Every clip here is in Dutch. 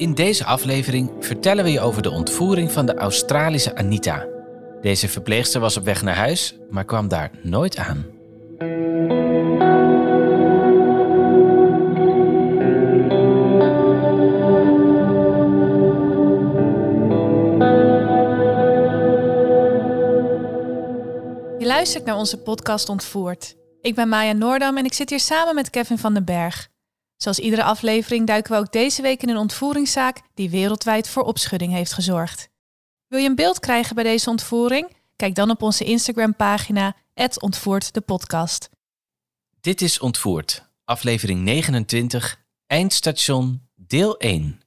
In deze aflevering vertellen we je over de ontvoering van de Australische Anita. Deze verpleegster was op weg naar huis, maar kwam daar nooit aan. Je luistert naar onze podcast Ontvoerd. Ik ben Maya Noordam en ik zit hier samen met Kevin van den Berg. Zoals iedere aflevering duiken we ook deze week in een ontvoeringszaak die wereldwijd voor opschudding heeft gezorgd. Wil je een beeld krijgen bij deze ontvoering? Kijk dan op onze Instagram-pagina ontvoerd de podcast. Dit is Ontvoerd, aflevering 29, eindstation, deel 1.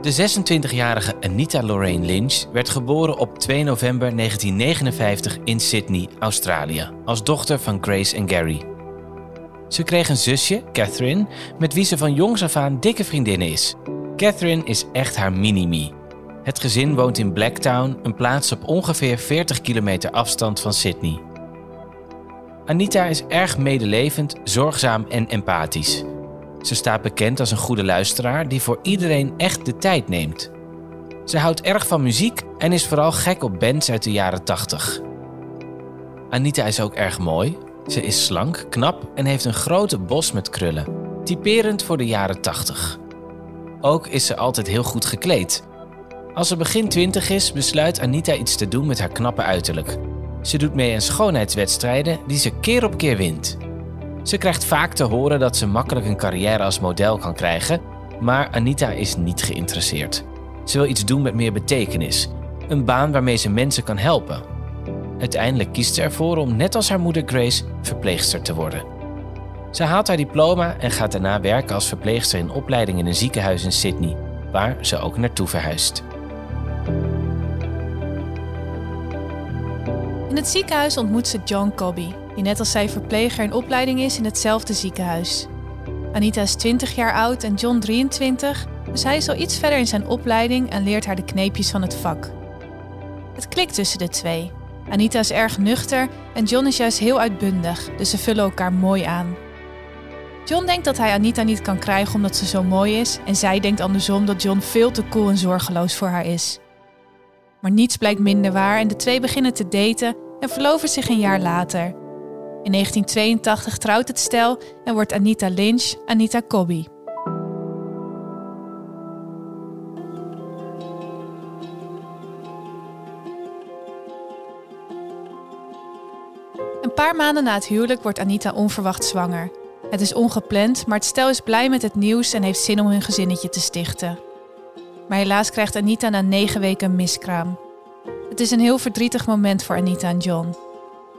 De 26-jarige Anita Lorraine Lynch werd geboren op 2 november 1959 in Sydney, Australië, als dochter van Grace en Gary. Ze kreeg een zusje, Catherine, met wie ze van jongs af aan dikke vriendinnen is. Catherine is echt haar mini-me. Het gezin woont in Blacktown, een plaats op ongeveer 40 kilometer afstand van Sydney. Anita is erg medelevend, zorgzaam en empathisch. Ze staat bekend als een goede luisteraar die voor iedereen echt de tijd neemt. Ze houdt erg van muziek en is vooral gek op bands uit de jaren 80. Anita is ook erg mooi. Ze is slank, knap en heeft een grote bos met krullen, typerend voor de jaren 80. Ook is ze altijd heel goed gekleed. Als ze begin 20 is, besluit Anita iets te doen met haar knappe uiterlijk. Ze doet mee aan schoonheidswedstrijden die ze keer op keer wint. Ze krijgt vaak te horen dat ze makkelijk een carrière als model kan krijgen, maar Anita is niet geïnteresseerd. Ze wil iets doen met meer betekenis, een baan waarmee ze mensen kan helpen. Uiteindelijk kiest ze ervoor om, net als haar moeder Grace, verpleegster te worden. Ze haalt haar diploma en gaat daarna werken als verpleegster in opleiding in een ziekenhuis in Sydney, waar ze ook naartoe verhuist. In het ziekenhuis ontmoet ze John Cobby, die net als zij verpleger in opleiding is in hetzelfde ziekenhuis. Anita is 20 jaar oud en John 23, dus hij is al iets verder in zijn opleiding en leert haar de kneepjes van het vak. Het klikt tussen de twee. Anita is erg nuchter en John is juist heel uitbundig, dus ze vullen elkaar mooi aan. John denkt dat hij Anita niet kan krijgen omdat ze zo mooi is en zij denkt andersom dat John veel te cool en zorgeloos voor haar is. Maar niets blijkt minder waar en de twee beginnen te daten en verloven zich een jaar later. In 1982 trouwt het stel en wordt Anita Lynch Anita Cobby. Een paar maanden na het huwelijk wordt Anita onverwacht zwanger. Het is ongepland, maar het stel is blij met het nieuws en heeft zin om hun gezinnetje te stichten. Maar helaas krijgt Anita na negen weken een miskraam. Het is een heel verdrietig moment voor Anita en John.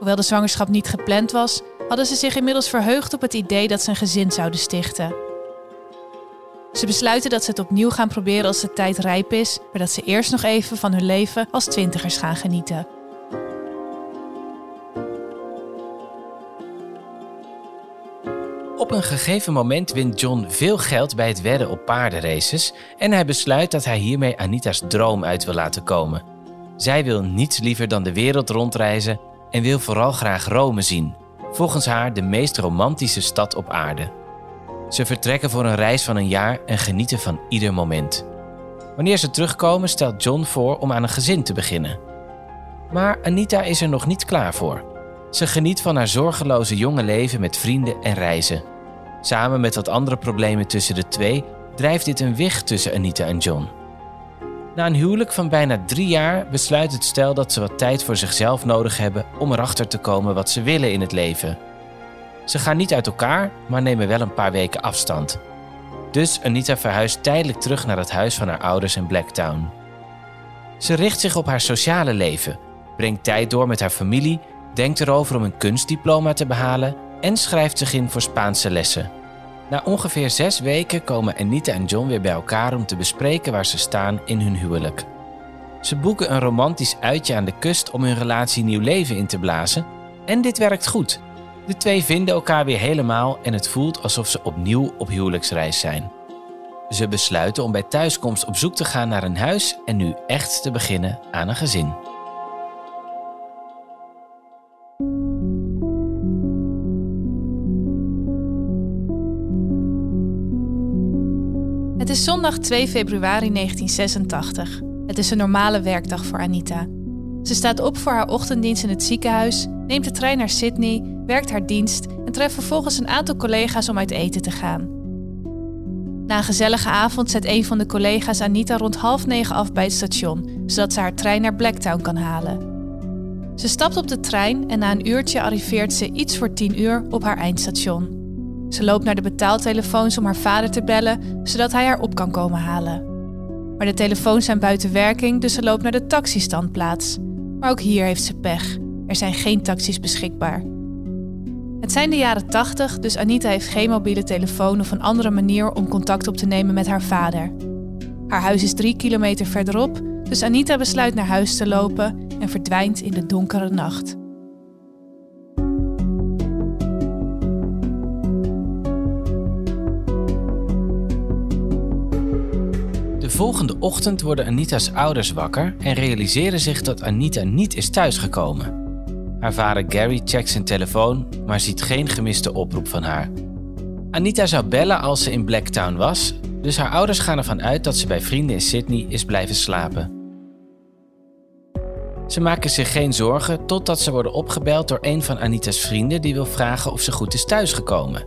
Hoewel de zwangerschap niet gepland was, hadden ze zich inmiddels verheugd op het idee dat ze een gezin zouden stichten. Ze besluiten dat ze het opnieuw gaan proberen als de tijd rijp is, maar dat ze eerst nog even van hun leven als twintigers gaan genieten. Op een gegeven moment wint John veel geld bij het wedden op paardenraces en hij besluit dat hij hiermee Anita's droom uit wil laten komen. Zij wil niets liever dan de wereld rondreizen en wil vooral graag Rome zien, volgens haar de meest romantische stad op aarde. Ze vertrekken voor een reis van een jaar en genieten van ieder moment. Wanneer ze terugkomen, stelt John voor om aan een gezin te beginnen. Maar Anita is er nog niet klaar voor. Ze geniet van haar zorgeloze jonge leven met vrienden en reizen. Samen met wat andere problemen tussen de twee drijft dit een wicht tussen Anita en John. Na een huwelijk van bijna drie jaar besluit het stel dat ze wat tijd voor zichzelf nodig hebben om erachter te komen wat ze willen in het leven. Ze gaan niet uit elkaar, maar nemen wel een paar weken afstand. Dus Anita verhuist tijdelijk terug naar het huis van haar ouders in Blacktown. Ze richt zich op haar sociale leven, brengt tijd door met haar familie, denkt erover om een kunstdiploma te behalen en schrijft zich in voor Spaanse lessen. Na ongeveer zes weken komen Anita en John weer bij elkaar om te bespreken waar ze staan in hun huwelijk. Ze boeken een romantisch uitje aan de kust om hun relatie nieuw leven in te blazen en dit werkt goed. De twee vinden elkaar weer helemaal en het voelt alsof ze opnieuw op huwelijksreis zijn. Ze besluiten om bij thuiskomst op zoek te gaan naar een huis en nu echt te beginnen aan een gezin. Het is zondag 2 februari 1986. Het is een normale werkdag voor Anita. Ze staat op voor haar ochtenddienst in het ziekenhuis, neemt de trein naar Sydney, werkt haar dienst en treft vervolgens een aantal collega's om uit eten te gaan. Na een gezellige avond zet een van de collega's Anita rond half negen af bij het station, zodat ze haar trein naar Blacktown kan halen. Ze stapt op de trein en na een uurtje arriveert ze iets voor tien uur op haar eindstation. Ze loopt naar de betaaltelefoons om haar vader te bellen, zodat hij haar op kan komen halen. Maar de telefoons zijn buiten werking, dus ze loopt naar de taxistandplaats. Maar ook hier heeft ze pech. Er zijn geen taxis beschikbaar. Het zijn de jaren 80, dus Anita heeft geen mobiele telefoon of een andere manier om contact op te nemen met haar vader. Haar huis is drie kilometer verderop, dus Anita besluit naar huis te lopen en verdwijnt in de donkere nacht. Volgende ochtend worden Anita's ouders wakker en realiseren zich dat Anita niet is thuisgekomen. Haar vader Gary checkt zijn telefoon, maar ziet geen gemiste oproep van haar. Anita zou bellen als ze in Blacktown was, dus haar ouders gaan ervan uit dat ze bij vrienden in Sydney is blijven slapen. Ze maken zich geen zorgen totdat ze worden opgebeld door een van Anita's vrienden die wil vragen of ze goed is thuisgekomen.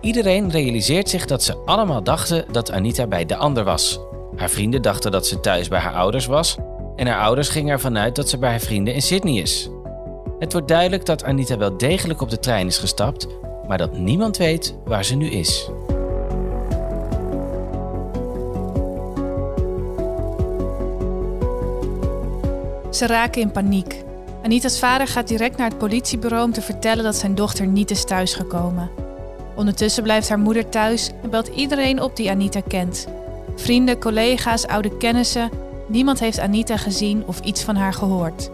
Iedereen realiseert zich dat ze allemaal dachten dat Anita bij de ander was. Haar vrienden dachten dat ze thuis bij haar ouders was en haar ouders gingen ervan uit dat ze bij haar vrienden in Sydney is. Het wordt duidelijk dat Anita wel degelijk op de trein is gestapt, maar dat niemand weet waar ze nu is. Ze raken in paniek. Anita's vader gaat direct naar het politiebureau om te vertellen dat zijn dochter niet is thuisgekomen. Ondertussen blijft haar moeder thuis en belt iedereen op die Anita kent. Vrienden, collega's, oude kennissen, niemand heeft Anita gezien of iets van haar gehoord.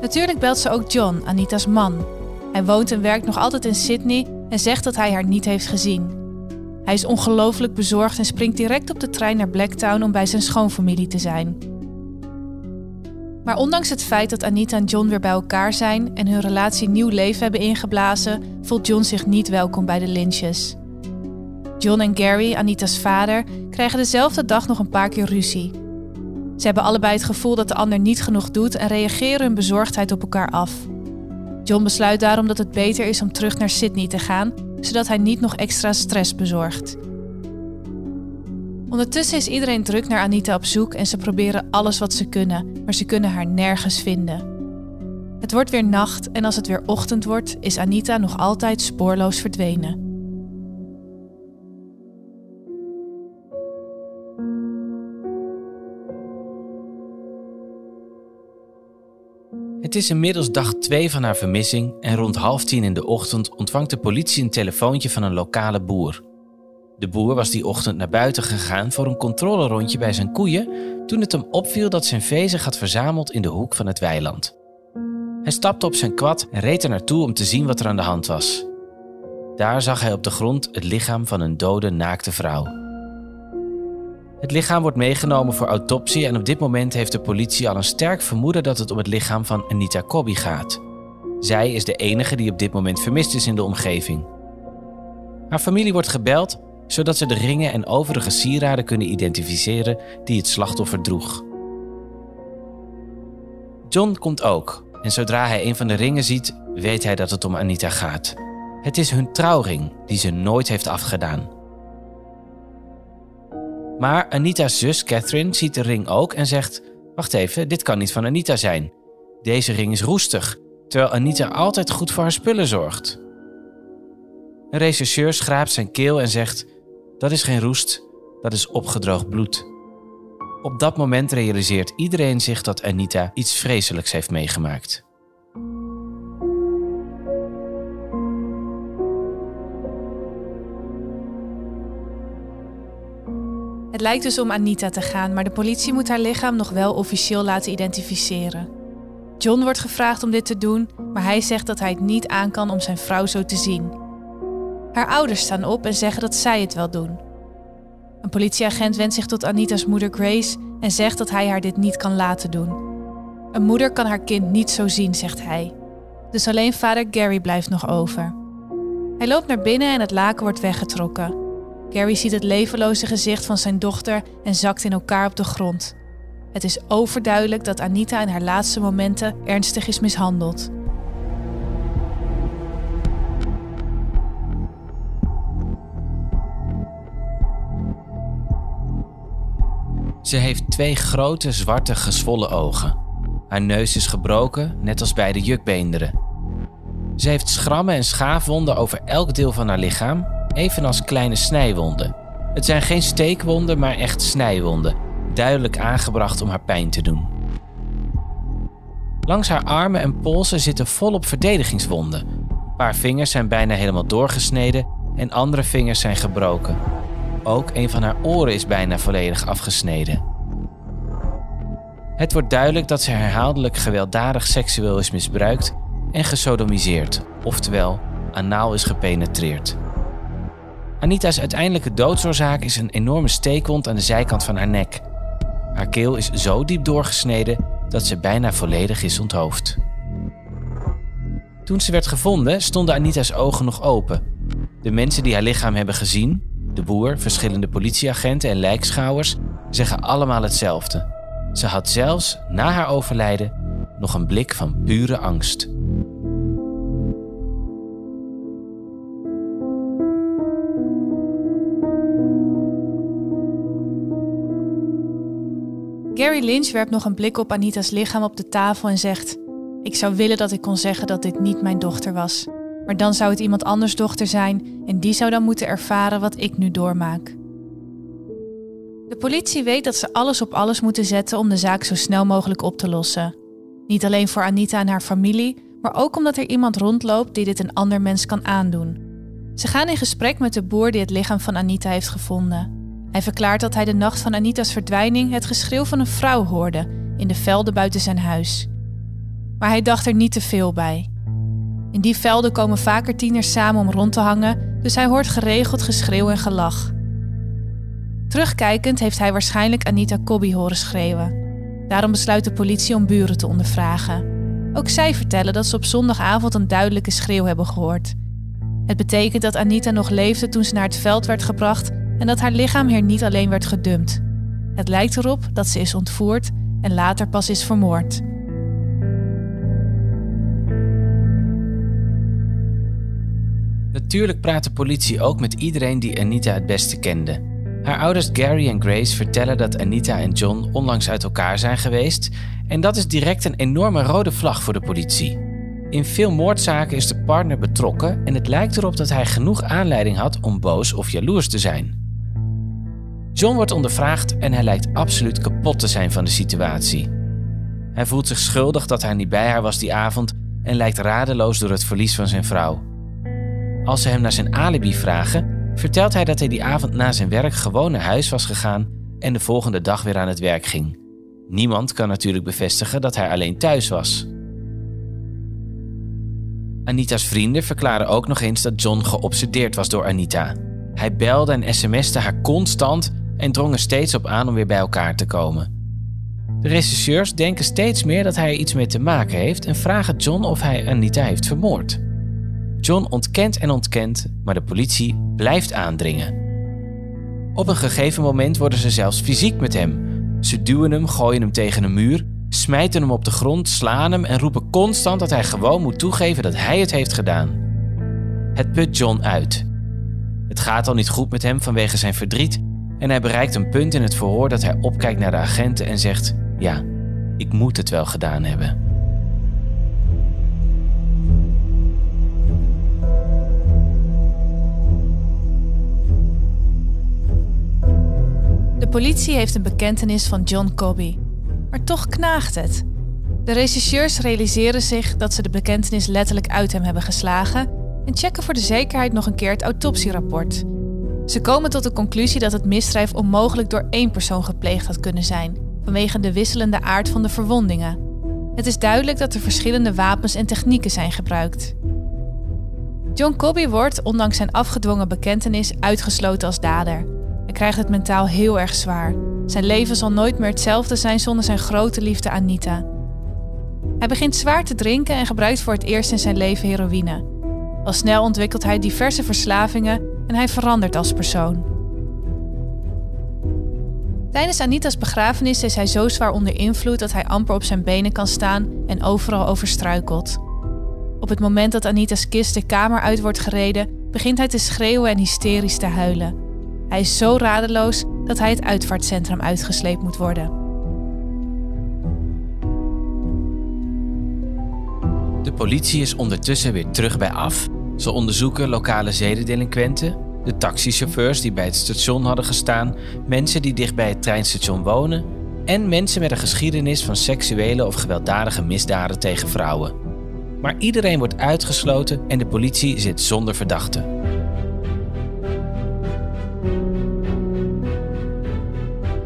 Natuurlijk belt ze ook John, Anita's man. Hij woont en werkt nog altijd in Sydney en zegt dat hij haar niet heeft gezien. Hij is ongelooflijk bezorgd en springt direct op de trein naar Blacktown om bij zijn schoonfamilie te zijn. Maar ondanks het feit dat Anita en John weer bij elkaar zijn en hun relatie nieuw leven hebben ingeblazen, voelt John zich niet welkom bij de Lynches. John en Gary, Anita's vader, krijgen dezelfde dag nog een paar keer ruzie. Ze hebben allebei het gevoel dat de ander niet genoeg doet en reageren hun bezorgdheid op elkaar af. John besluit daarom dat het beter is om terug naar Sydney te gaan, zodat hij niet nog extra stress bezorgt. Ondertussen is iedereen druk naar Anita op zoek en ze proberen alles wat ze kunnen, maar ze kunnen haar nergens vinden. Het wordt weer nacht en als het weer ochtend wordt, is Anita nog altijd spoorloos verdwenen. Het is inmiddels dag 2 van haar vermissing en rond half tien in de ochtend ontvangt de politie een telefoontje van een lokale boer. De boer was die ochtend naar buiten gegaan voor een controlerondje bij zijn koeien toen het hem opviel dat zijn vee zich had verzameld in de hoek van het weiland. Hij stapte op zijn kwad en reed er naartoe om te zien wat er aan de hand was. Daar zag hij op de grond het lichaam van een dode naakte vrouw. Het lichaam wordt meegenomen voor autopsie en op dit moment heeft de politie al een sterk vermoeden dat het om het lichaam van Anita Cobby gaat. Zij is de enige die op dit moment vermist is in de omgeving. Haar familie wordt gebeld zodat ze de ringen en overige sieraden kunnen identificeren die het slachtoffer droeg. John komt ook en zodra hij een van de ringen ziet, weet hij dat het om Anita gaat. Het is hun trouwring die ze nooit heeft afgedaan. Maar Anita's zus Catherine ziet de ring ook en zegt: Wacht even, dit kan niet van Anita zijn. Deze ring is roestig, terwijl Anita altijd goed voor haar spullen zorgt. Een rechercheur schraapt zijn keel en zegt: Dat is geen roest, dat is opgedroogd bloed. Op dat moment realiseert iedereen zich dat Anita iets vreselijks heeft meegemaakt. Het lijkt dus om Anita te gaan, maar de politie moet haar lichaam nog wel officieel laten identificeren. John wordt gevraagd om dit te doen, maar hij zegt dat hij het niet aan kan om zijn vrouw zo te zien. Haar ouders staan op en zeggen dat zij het wel doen. Een politieagent wendt zich tot Anita's moeder Grace en zegt dat hij haar dit niet kan laten doen. Een moeder kan haar kind niet zo zien, zegt hij. Dus alleen vader Gary blijft nog over. Hij loopt naar binnen en het laken wordt weggetrokken. Gary ziet het levenloze gezicht van zijn dochter en zakt in elkaar op de grond. Het is overduidelijk dat Anita in haar laatste momenten ernstig is mishandeld. Ze heeft twee grote zwarte gezwollen ogen. Haar neus is gebroken, net als bij de jukbeenderen. Ze heeft schrammen en schaafwonden over elk deel van haar lichaam, evenals kleine snijwonden. Het zijn geen steekwonden, maar echt snijwonden, duidelijk aangebracht om haar pijn te doen. Langs haar armen en polsen zitten volop verdedigingswonden. Een paar vingers zijn bijna helemaal doorgesneden en andere vingers zijn gebroken. Ook een van haar oren is bijna volledig afgesneden. Het wordt duidelijk dat ze herhaaldelijk gewelddadig seksueel is misbruikt en gesodomiseerd, oftewel anaal is gepenetreerd. Anita's uiteindelijke doodsoorzaak is een enorme steekwond aan de zijkant van haar nek. Haar keel is zo diep doorgesneden dat ze bijna volledig is onthoofd. Toen ze werd gevonden, stonden Anita's ogen nog open. De mensen die haar lichaam hebben gezien, de boer, verschillende politieagenten en lijkschouwers, zeggen allemaal hetzelfde. Ze had zelfs na haar overlijden nog een blik van pure angst. Gary Lynch werpt nog een blik op Anita's lichaam op de tafel en zegt: Ik zou willen dat ik kon zeggen dat dit niet mijn dochter was. Maar dan zou het iemand anders dochter zijn en die zou dan moeten ervaren wat ik nu doormaak. De politie weet dat ze alles op alles moeten zetten om de zaak zo snel mogelijk op te lossen. Niet alleen voor Anita en haar familie, maar ook omdat er iemand rondloopt die dit een ander mens kan aandoen. Ze gaan in gesprek met de boer die het lichaam van Anita heeft gevonden. Hij verklaart dat hij de nacht van Anita's verdwijning het geschreeuw van een vrouw hoorde in de velden buiten zijn huis. Maar hij dacht er niet te veel bij. In die velden komen vaker tieners samen om rond te hangen, dus hij hoort geregeld geschreeuw en gelach. Terugkijkend heeft hij waarschijnlijk Anita Cobby horen schreeuwen. Daarom besluit de politie om buren te ondervragen. Ook zij vertellen dat ze op zondagavond een duidelijke schreeuw hebben gehoord. Het betekent dat Anita nog leefde toen ze naar het veld werd gebracht en dat haar lichaam hier niet alleen werd gedumpt. Het lijkt erop dat ze is ontvoerd en later pas is vermoord. Natuurlijk praat de politie ook met iedereen die Anita het beste kende. Haar ouders Gary en Grace vertellen dat Anita en John onlangs uit elkaar zijn geweest en dat is direct een enorme rode vlag voor de politie. In veel moordzaken is de partner betrokken en het lijkt erop dat hij genoeg aanleiding had om boos of jaloers te zijn. John wordt ondervraagd en hij lijkt absoluut kapot te zijn van de situatie. Hij voelt zich schuldig dat hij niet bij haar was die avond en lijkt radeloos door het verlies van zijn vrouw. Als ze hem naar zijn alibi vragen, vertelt hij dat hij die avond na zijn werk gewoon naar huis was gegaan en de volgende dag weer aan het werk ging. Niemand kan natuurlijk bevestigen dat hij alleen thuis was. Anita's vrienden verklaren ook nog eens dat John geobsedeerd was door Anita. Hij belde en sms'te haar constant en drong er steeds op aan om weer bij elkaar te komen. De rechercheurs denken steeds meer dat hij er iets mee te maken heeft en vragen John of hij Anita heeft vermoord. John ontkent en ontkent, maar de politie blijft aandringen. Op een gegeven moment worden ze zelfs fysiek met hem. Ze duwen hem, gooien hem tegen een muur, smijten hem op de grond, slaan hem en roepen constant dat hij gewoon moet toegeven dat hij het heeft gedaan. Het put John uit. Het gaat al niet goed met hem vanwege zijn verdriet en hij bereikt een punt in het verhoor dat hij opkijkt naar de agenten en zegt: Ja, ik moet het wel gedaan hebben. De politie heeft een bekentenis van John Cobby. Maar toch knaagt het. De rechercheurs realiseren zich dat ze de bekentenis letterlijk uit hem hebben geslagen en checken voor de zekerheid nog een keer het autopsierapport. Ze komen tot de conclusie dat het misdrijf onmogelijk door één persoon gepleegd had kunnen zijn, vanwege de wisselende aard van de verwondingen. Het is duidelijk dat er verschillende wapens en technieken zijn gebruikt. John Cobby wordt, ondanks zijn afgedwongen bekentenis, uitgesloten als dader. Hij krijgt het mentaal heel erg zwaar. Zijn leven zal nooit meer hetzelfde zijn zonder zijn grote liefde Anita. Hij begint zwaar te drinken en gebruikt voor het eerst in zijn leven heroïne. Al snel ontwikkelt hij diverse verslavingen en hij verandert als persoon. Tijdens Anita's begrafenis is hij zo zwaar onder invloed dat hij amper op zijn benen kan staan en overal over struikelt. Op het moment dat Anita's kist de kamer uit wordt gereden, begint hij te schreeuwen en hysterisch te huilen. Hij is zo radeloos dat hij het uitvaartcentrum uitgesleept moet worden. De politie is ondertussen weer terug bij af. Ze onderzoeken lokale zedendelinquenten, de taxichauffeurs die bij het station hadden gestaan, mensen die dicht bij het treinstation wonen en mensen met een geschiedenis van seksuele of gewelddadige misdaden tegen vrouwen. Maar iedereen wordt uitgesloten en de politie zit zonder verdachte.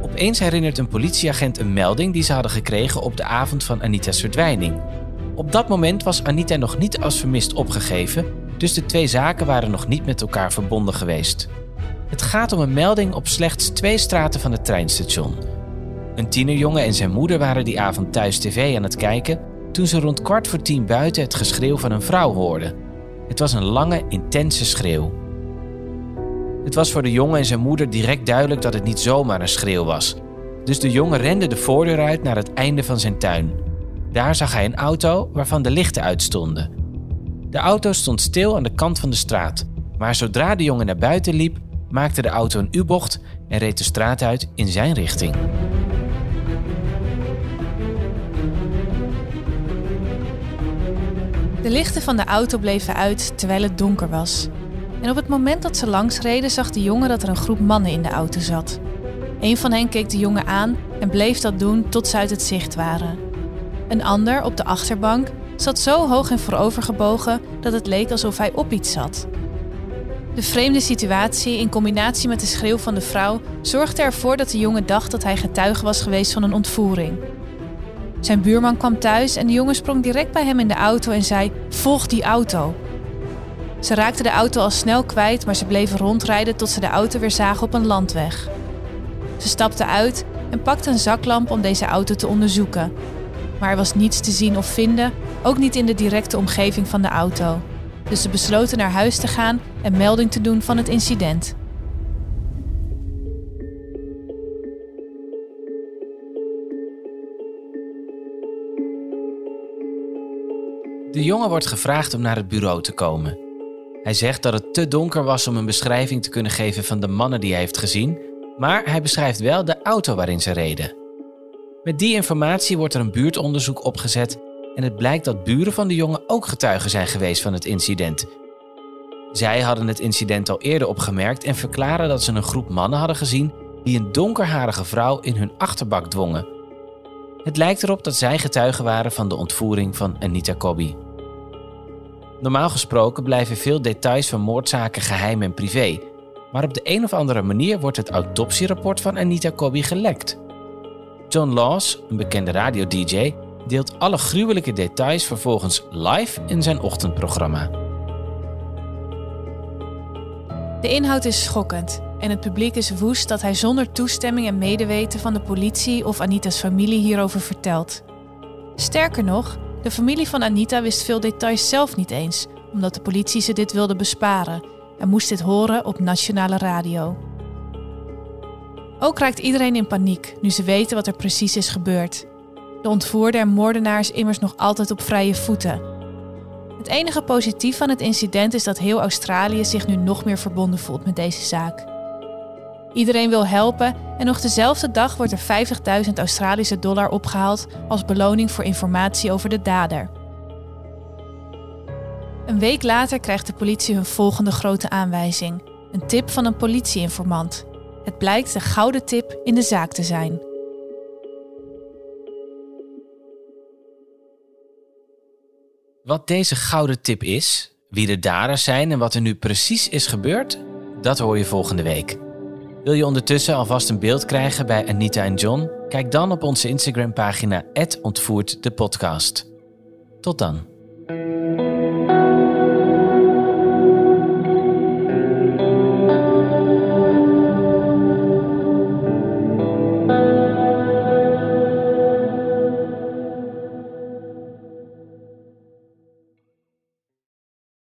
Opeens herinnert een politieagent een melding die ze hadden gekregen op de avond van Anita's verdwijning. Op dat moment was Anita nog niet als vermist opgegeven, dus de twee zaken waren nog niet met elkaar verbonden geweest. Het gaat om een melding op slechts twee straten van het treinstation. Een tienerjongen en zijn moeder waren die avond thuis tv aan het kijken toen ze rond kwart voor tien buiten het geschreeuw van een vrouw hoorden. Het was een lange, intense schreeuw. Het was voor de jongen en zijn moeder direct duidelijk dat het niet zomaar een schreeuw was. Dus de jongen rende de voordeur uit naar het einde van zijn tuin. Daar zag hij een auto waarvan de lichten uitstonden. De auto stond stil aan de kant van de straat, maar zodra de jongen naar buiten liep, maakte de auto een U-bocht en reed de straat uit in zijn richting. De lichten van de auto bleven uit terwijl het donker was. En op het moment dat ze langs reden zag de jongen dat er een groep mannen in de auto zat. Een van hen keek de jongen aan en bleef dat doen tot ze uit het zicht waren. Een ander, op de achterbank, zat zo hoog en voorovergebogen dat het leek alsof hij op iets zat. De vreemde situatie in combinatie met de schreeuw van de vrouw zorgde ervoor dat de jongen dacht dat hij getuige was geweest van een ontvoering. Zijn buurman kwam thuis en de jongen sprong direct bij hem in de auto en zei: Volg die auto. Ze raakten de auto al snel kwijt, maar ze bleven rondrijden tot ze de auto weer zagen op een landweg. Ze stapten uit en pakten een zaklamp om deze auto te onderzoeken. Maar er was niets te zien of vinden, ook niet in de directe omgeving van de auto. Dus ze besloten naar huis te gaan en melding te doen van het incident. De jongen wordt gevraagd om naar het bureau te komen. Hij zegt dat het te donker was om een beschrijving te kunnen geven van de mannen die hij heeft gezien, maar hij beschrijft wel de auto waarin ze reden. Met die informatie wordt er een buurtonderzoek opgezet en het blijkt dat buren van de jongen ook getuigen zijn geweest van het incident. Zij hadden het incident al eerder opgemerkt en verklaren dat ze een groep mannen hadden gezien die een donkerharige vrouw in hun achterbak dwongen. Het lijkt erop dat zij getuigen waren van de ontvoering van Anita Cobby. Normaal gesproken blijven veel details van moordzaken geheim en privé, maar op de een of andere manier wordt het autopsierapport van Anita Cobby gelekt. John Laws, een bekende radio-dj, deelt alle gruwelijke details vervolgens live in zijn ochtendprogramma. De inhoud is schokkend en het publiek is woest dat hij zonder toestemming en medeweten van de politie of Anita's familie hierover vertelt. Sterker nog, de familie van Anita wist veel details zelf niet eens, omdat de politie ze dit wilde besparen en moest dit horen op nationale radio. Ook raakt iedereen in paniek nu ze weten wat er precies is gebeurd. De ontvoerde en moordenaar is immers nog altijd op vrije voeten. Het enige positief van het incident is dat heel Australië zich nu nog meer verbonden voelt met deze zaak. Iedereen wil helpen en nog dezelfde dag wordt er 50.000 Australische dollar opgehaald als beloning voor informatie over de dader. Een week later krijgt de politie hun volgende grote aanwijzing: een tip van een politieinformant. Het blijkt de gouden tip in de zaak te zijn. Wat deze gouden tip is, wie de daders zijn en wat er nu precies is gebeurd, dat hoor je volgende week. Wil je ondertussen alvast een beeld krijgen bij Anita en John? Kijk dan op onze Instagram-pagina ontvoerd de podcast. Tot dan.